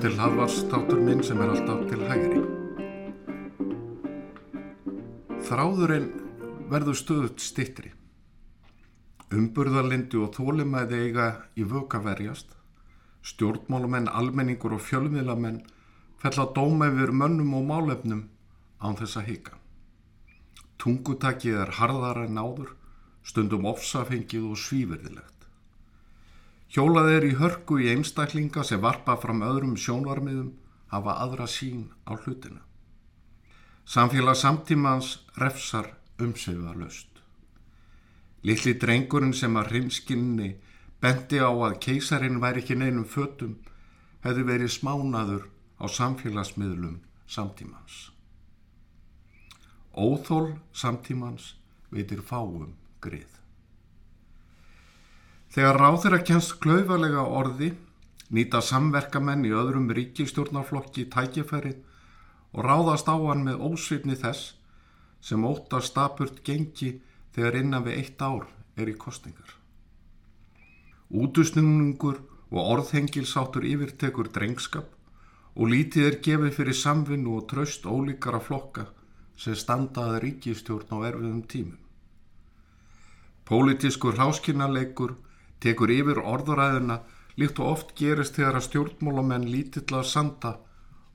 Er hlaðvarstátur minn sem er alltaf til hægri. Þráðurinn verður stöðut stittri. Umburðarlindi og þólimæði eiga í vöka verjast. Stjórnmálumenn, almenningur og fjölmiðlamenn fell að dóma yfir mönnum og málefnum án þess að hika. Tungutakið er harðara en áður, stundum ofsafengið og svíverðilegt. Hjólað er í hörku í einstaklinga sem varpa fram öðrum sjónvarmiðum hafa aðra sín á hlutina. Samfélag samtímans refsar umsöfa löst. Lilli drengurinn sem að hrimskinni bendi á að keisarinn væri ekki neinum fötum hefði verið smánaður á samfélagsmiðlum samtímans. Óþól samtímans veitir fáum grið. Þegar ráður að kjænst klaufalega orði nýta samverkamenn í öðrum ríkistjórnarflokki tækifærið og ráðast á hann með ósvipni þess sem óta stapurt gengi þegar innan við eitt ár er í kostingar. Útusnunningur og orðhengilsáttur yfirtekur drengskap og lítið er gefið fyrir samvinnu og tröst ólíkara flokka sem standaði ríkistjórn á erfiðum tímum. Pólitískur hráskinnarleikur tekur yfir orðuræðina líkt og oft gerist þegar að stjórnmólamenn lítill að sanda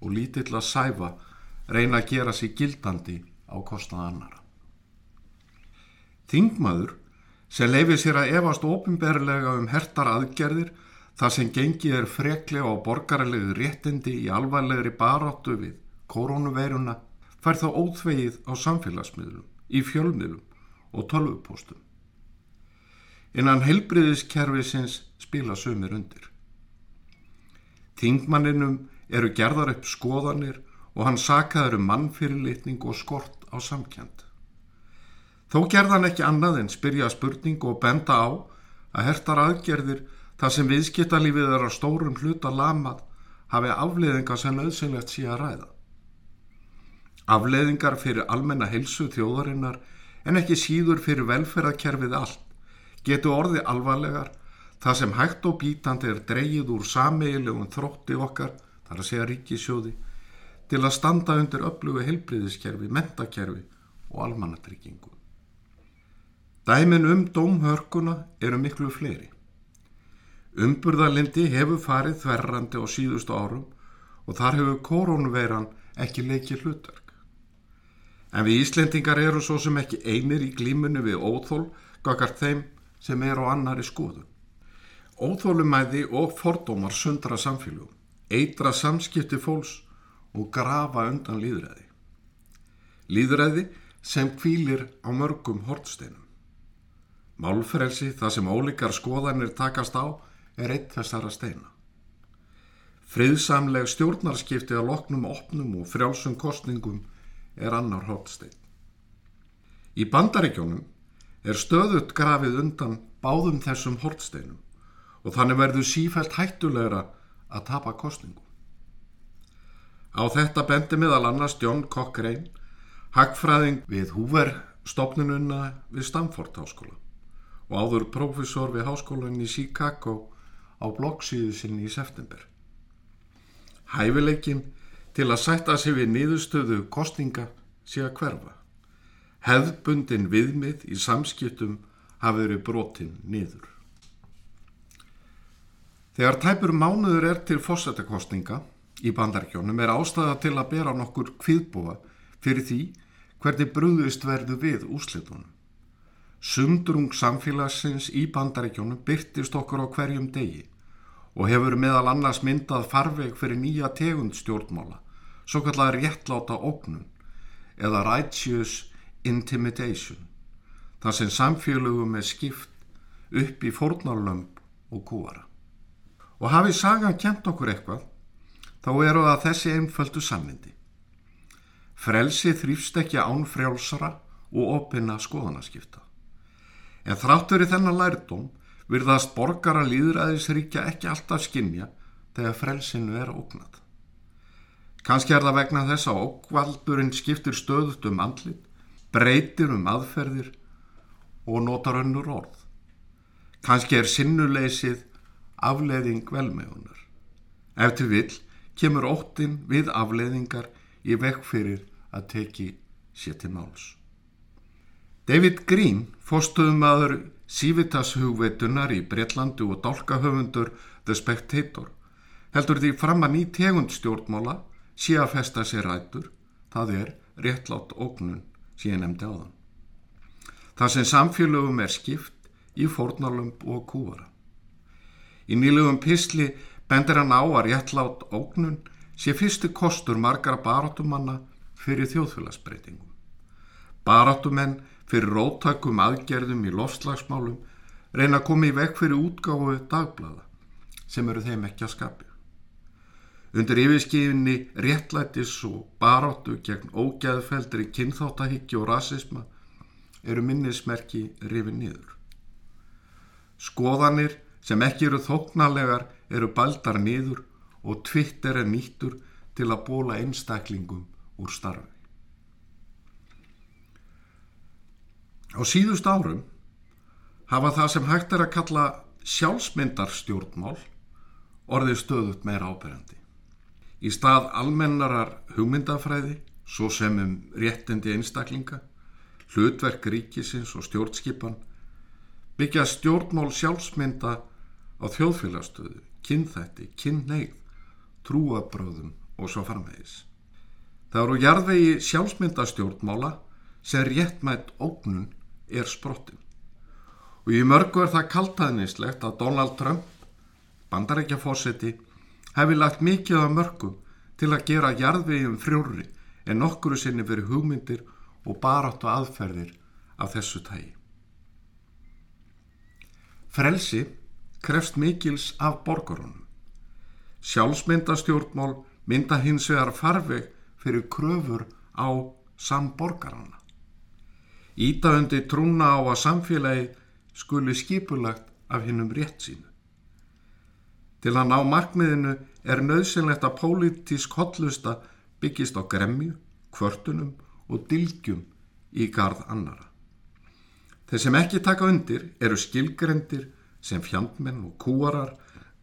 og lítill að sæfa reyna að gera sér gildandi á kostnað annara. Þingmaður sem leifir sér að efast ofinberlega um hertar aðgerðir þar sem gengið er freklega á borgarlegu réttindi í alvarlegri baráttu við koronaveiruna fær þá óþvegið á samfélagsmiðlum, í fjölmiðlum og tölvupóstum. Innan heilbriðiskerfisins spila sömur undir. Þingmanninum eru gerðar upp skoðanir og hann sakaður um mannfyrirlitning og skort á samkjönd. Þó gerðan ekki annað en spyrja spurning og benda á að hertar aðgerðir þar sem viðskiptalífið er á stórum hluta lamað hafi afleiðingar sem auðsynlegt sé að ræða. Afleiðingar fyrir almenna helsu þjóðarinnar en ekki síður fyrir velferðarkerfið allt getur orði alvarlegar þar sem hægt og bítandi er dreyið úr sameigilegum þrótti okkar, þar að segja ríkisjóði, til að standa undir öflugu helbriðiskerfi, mentakerfi og almannatryggingu. Dæmin um dómhörkuna eru miklu fleiri. Umburðarlindi hefur farið þverrandi á síðustu árum og þar hefur koronveiran ekki leikið hlutverk. En við Íslendingar eru svo sem ekki einir í glímunni við óþól gagart þeim sem er á annari skoðun. Óþólumæði og fordómar sundra samfélugum, eitra samskipti fólks og grafa undan líðræði. Líðræði sem kvílir á mörgum hortsteinum. Málfrelsi, það sem ólíkar skoðanir takast á, er eitt þessara steina. Friðsamleg stjórnarskipti að loknum opnum og frjálsum kostningum er annar hortstein. Í bandaríkjónum er stöðut grafið undan báðum þessum hortsteinum og þannig verður sífælt hættulegra að tapa kostningu. Á þetta bendi meðal annars John Cochrane, hagfræðing við Hoover stopnununa við Stamford háskóla og áður profesor við háskólan í Chicago á bloggsíðu sinni í september. Hæfileikin til að sætta sig við niðurstöðu kostninga sé að hverfa. Hefðbundin viðmið í samskiptum hafi verið brotin niður. Þegar tæpur mánuður er til fósættakostninga í bandarkjónum er ástæða til að bera nokkur kviðbúa fyrir því hvernig brúðist verðu við úslitunum. Sundrung samfélagsins í bandaríkjónum byrtist okkur á hverjum degi og hefur meðal annars myndað farveg fyrir nýja tegund stjórnmála, svo kallar réttláta ógnun eða righteous intimidation, þar sem samfélögum er skipt upp í fórnarlömp og kúara. Og hafið sagan kent okkur eitthvað, þá eru það þessi einföldu sammyndi. Frelsi þrýfst ekki án frjálsara og opinna skoðanaskipta. En þráttur í þennan lærdóm virðast borgara líðræðisríkja ekki alltaf skinja þegar frelsinu er ógnat. Kanski er það vegna þess að ókvaldurinn skiptir stöðut um andlit, breytir um aðferðir og notar önnur orð. Kanski er sinnuleysið afleiðing velmegunar. Ef til vill kemur óttin við afleiðingar í vekk fyrir að teki sér til máls. David Green, fórstuðum aður Civitas hugveitunar í Breitlandi og dálkahöfundur The Spectator, heldur því fram að ný tegund stjórnmála sé að festa sér rættur, það er réttlátt ógnun sem ég nefndi á þann. Það sem samfélögum er skipt í fórnalömp og kúvara. Í nýlegum pisli bendir hann á að réttlátt ógnun sé fyrstu kostur margara barátumanna fyrir þjóðfélagsbreytingum. Barátumenn fyrir róttakum aðgerðum í lofslagsmálum reyna að koma í vekk fyrir útgáfu dagblada sem eru þeim ekki að skapja. Undir yfirskifinni réttlætis og baráttu gegn ógæðfeldri kynþáttahyggju og rasisma eru minnismerki rifið niður. Skoðanir sem ekki eru þóknarlegar eru baldar niður og Twitter er nýttur til að bóla einstaklingum úr starfi. Á síðust árum hafa það sem hægt er að kalla sjálfsmyndarstjórnmál orðið stöðut meira áberandi. Í stað almennarar hugmyndafræði, svo sem um réttindi einstaklinga, hlutverk ríkisins og stjórnskipan, byggja stjórnmál sjálfsmynda á þjóðfélagstöðu, kynþætti, kynneigð, trúabröðum og svo farmæðis. Það eru jarðvegi sjálfsmyndastjórnmála sem réttmætt ógnun er sprottin. Og í mörgu er það kaltaðnislegt að Donald Trump, bandarækja fósetti, hefði lagt mikið af mörgum til að gera jarðveginn frjóri en nokkuru sinni verið hugmyndir og baráttu aðferðir af þessu tægi. Frelsi krefst mikils af borgarunum. Sjálfsmyndastjórnmál mynda hins vegar farveg fyrir kröfur á samborgarana. Ítaðundi trúna á að samfélagi skuli skipulagt af hinnum rétt sínu. Til að ná markmiðinu er nöðsynlegt að pólitísk hotlusta byggist á gremju, kvörtunum og dilgjum í gard annara. Þeir sem ekki taka undir eru skilgrendir sem fjandmenn og kúarar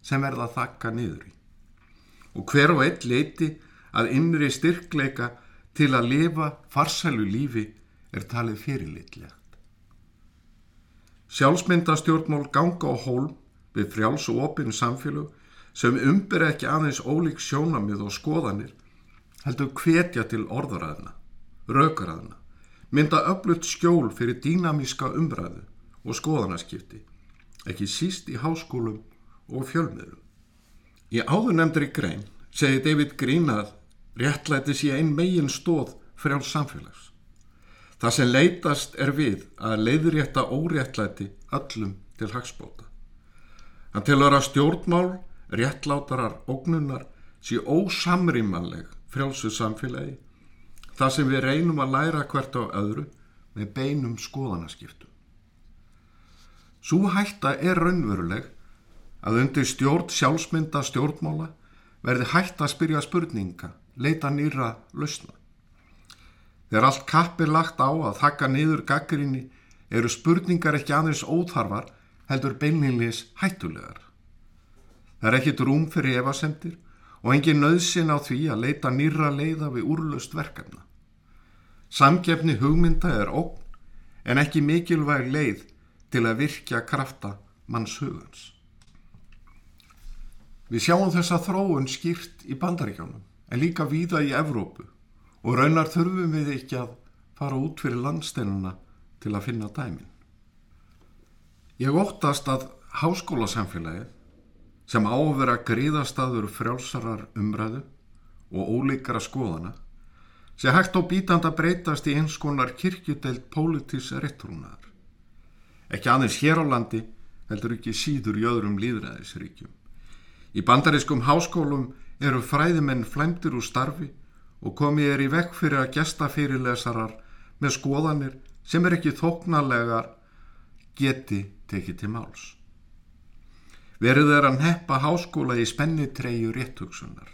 sem verða að þakka niður í. Og hver og eitt leiti að innri styrkleika til að lifa farsælu lífi er talið fyrirlitlegt. Sjálfsmyndastjórnmál ganga á hólm við frjáls og opinn samfélög sem umbyrja ekki aðeins ólík sjónamið og skoðanir heldur hvetja til orðaræðina, raukaræðina, mynda öflut skjól fyrir dýnamíska umbræðu og skoðanaskipti, ekki síst í háskólum og fjölmiðlum. Í áður nefndri grein segi David Green að réttlæti sé ein megin stóð frjáls samfélags. Það sem leitast er við að leiðrétta óréttlæti öllum til hagspóta. Hann tilhör að stjórnmál, réttlátarar, ógnunar sé ósamrýmanleg frjálsuð samfélagi þar sem við reynum að læra hvert á öðru með beinum skoðanaskiptum. Svo hætta er raunveruleg að undir stjórn sjálfsmynda stjórnmála verði hætta að spyrja spurninga, leita nýra lausna. Þegar allt kapp er lagt á að þakka niður gaggrinni eru spurningar ekki aðeins óþarfar heldur beinlinlis hættulegar. Það er ekkit rúm fyrir evasendir og engin nöðsin á því að leita nýra leiða við úrlust verkefna. Samgefni hugmynda er ógn en ekki mikilvæg leið til að virkja krafta manns hugans. Við sjáum þessa þróun skýrt í bandaríkjónum en líka víða í Evrópu og raunar þurfum við ekki að fara út fyrir landsteinuna til að finna dæmin. Ég óttast að háskólasamfélagið sem á að vera gríðastaður frjálsarar umræðu og ólíkara skoðana sé hægt og bítand að breytast í eins konar kirkjudelt pólitísa réttrúnaðar. Ekki aðeins hér á landi heldur ekki síður í öðrum líðræðisríkjum. Í bandariskum háskólum eru fræðimenn flæmdir úr starfi og komið er í vekk fyrir að gesta fyrirlesarar með skoðanir sem er ekki þóknarlegar geti tekið til máls. Verið er að neppa háskóla í spennitreyju rétthugsunar.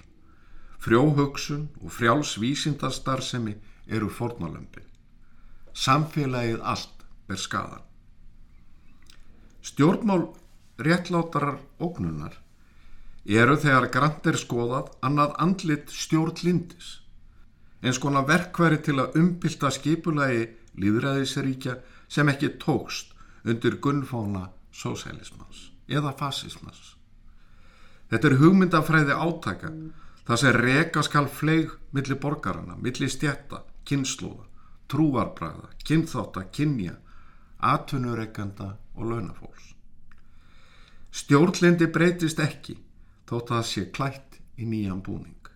Frjóhugsun og frjáls vísindastarðsemi eru fornalömpin. Samfélagið allt er skadan. Stjórnmál réttlátarar ógnunar eru þegar grant er skoðað annað andlit stjórnlindis eins konar verkværi til að umbylta skipulagi líðræðisríkja sem ekki tókst undir gunnfóna sósælismans eða fasismans. Þetta er hugmyndafræði átaka það sem reka skal fleig millir borgarana, millir stjætta, kynnslóða, trúarbræða, kynþáta, kynja, atvinnureikanda og launafólks. Stjórnlindi breytist ekki þótt að það sé klætt í nýjan búning.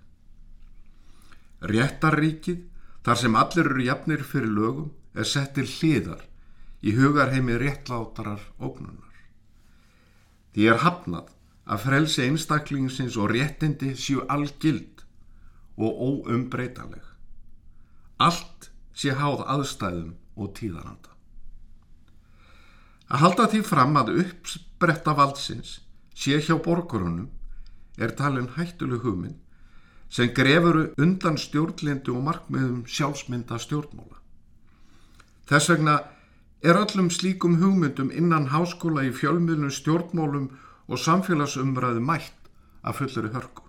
Réttarríkið, þar sem allir eru jafnir fyrir lögum, er sett til hliðar í hugarheimi réttlátarar ógnunar. Því er hafnað að frelsi einstaklingsins og réttindi séu algild og óumbreytanleg. Allt sé háð aðstæðum og tíðaranda. Að halda því fram að uppspretta valdsins sé hjá borgarunum er talin hættuleg hugmynd sem grefuru undan stjórnlindu og markmiðum sjálfsmynda stjórnmóla. Þess vegna er öllum slíkum hugmyndum innan háskóla í fjölmiðlum stjórnmólum og samfélagsumræðu mætt að fulluri hörku.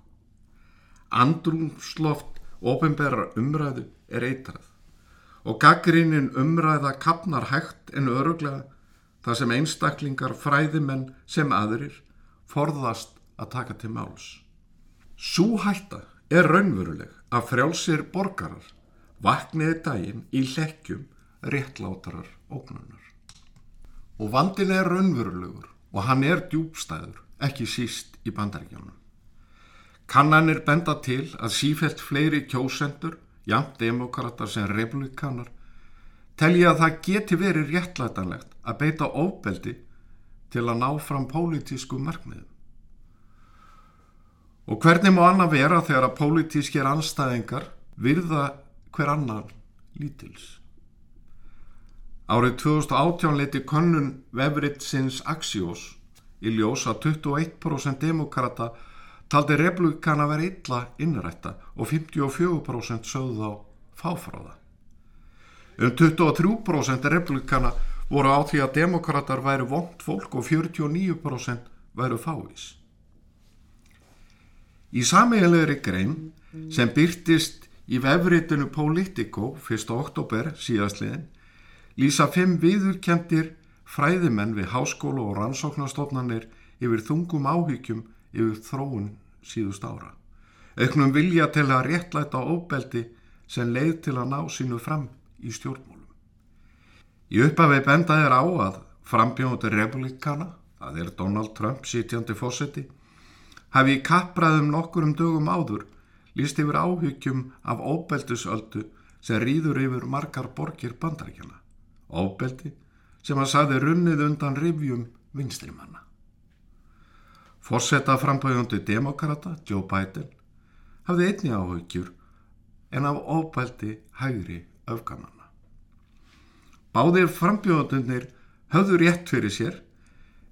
Andrumsloft ofinberra umræðu er eitrað og gaggrínin umræða kapnar hægt en öruglega þar sem einstaklingar fræðimenn sem aðrir forðast að taka til máls. Sú hætta er raunveruleg að frjálsir borgarar vakniði daginn í hlekkjum réttlátarar óknunar. Og vandin er raunverulegur og hann er djúbstæður, ekki síst í bandaríkjónum. Kannanir benda til að sífælt fleiri kjósendur, jæmt demokrata sem republikanar, telja að það geti verið réttlætanlegt að beita óbeldi til að ná fram pólitísku markmiðum. Og hvernig má annað vera þegar að pólitískir anstæðingar virða hver annan lítils? Árið 2018 leti könnun vefritsins Axios í ljós að 21% demokrata taldi republikana verið illa innrætta og 54% sögðu á fáfráða. Um 23% republikana voru á því að demokrater væri vondt fólk og 49% væru fávís. Í sameiginlegri grein sem byrtist í vefritinu Politico 1. oktober síðastliðin lýsa fimm viðurkendir fræðimenn við háskóla og rannsóknarstofnanir yfir þungum áhyggjum yfir þróun síðust ára. Öknum vilja til að réttlæta óbeldi sem leið til að ná sínu fram í stjórnmólum. Í upphafi benda er á að frambjónandi republikana, það er Donald Trump sitjandi fósetti, hafi í kappræðum nokkurum dögum áður líst yfir áhyggjum af óbeldisöldu sem rýður yfir margar borgir bandaríkjana. Óbeldi sem að saði runnið undan rivjum vinstrimanna. Forsetta framböðundi demokrata, Joe Biden, hafði einni áhyggjur en af óbeldi hægri öfganana. Báðir frambjöðundunir höfðu rétt fyrir sér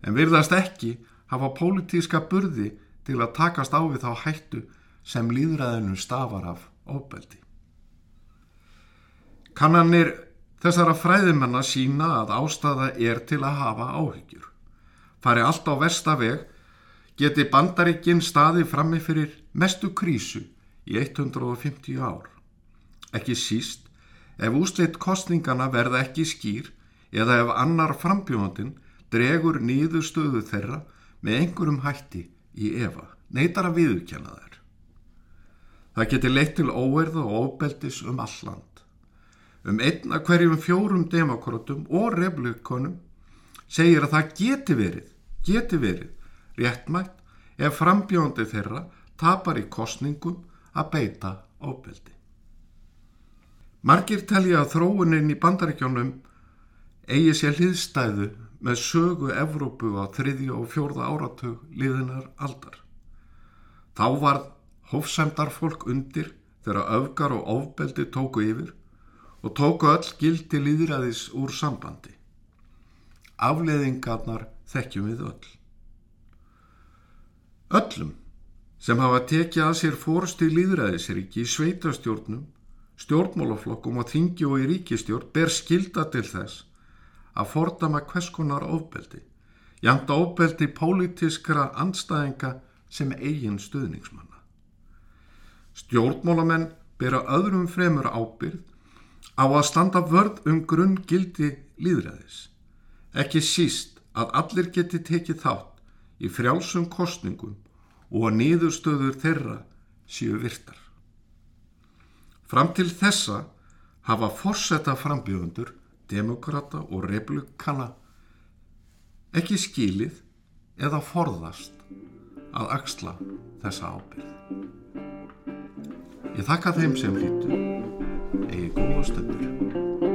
en virðast ekki hafa pólitíska burði til að takast á við þá hættu sem líðræðinu stafar af óbeldi. Kannanir þessara fræðimennar sína að ástæða er til að hafa áhyggjur. Fari allt á vestaveg geti bandaríkinn staði frammi fyrir mestu krísu í 150 ár. Ekki síst ef úsleitt kostningana verða ekki skýr eða ef annar frambjóðandin dregur nýðu stöðu þeirra með einhverjum hætti í Eva, neytar að viðkjanna þær. Það geti leitt til óerða og óbeldis um alland. Um einna hverjum fjórum demokrátum og republikonum segir að það geti verið, geti verið réttmætt ef frambjóndi þeirra tapar í kostningum að beita óbeldi. Margir telja að þróunin í bandaríkjónum eigi sér hliðstæðu með sögu Evrópu á þriðja og fjórða áratug liðinar aldar. Þá var hófsæmdar fólk undir þegar öfgar og ofbeldi tóku yfir og tóku öll gildi líðræðis úr sambandi. afleðingarnar þekkjum við öll. Öllum sem hafa tekið að sér fórstu í líðræðisriki í sveitastjórnum, stjórnmálaflokkum og þingi og í ríkistjórn ber skilda til þess að fordama hvers konar ofbeldi, jæmt ofbeldi pólitiskra anstæðinga sem eigin stuðningsmanna. Stjórnmálamenn bera öðrum fremur ábyrð á að standa vörð um grunn gildi líðræðis. Ekki síst að allir geti tekið þátt í frjálsum kostningum og að niðurstöður þeirra séu virtar. Fram til þessa hafa forsetta frambjöfundur, demokrata og republikana ekki skilið eða forðast að axla þessa ábyrð. Ég þakka þeim sem hlýttu, eigi góða stundur.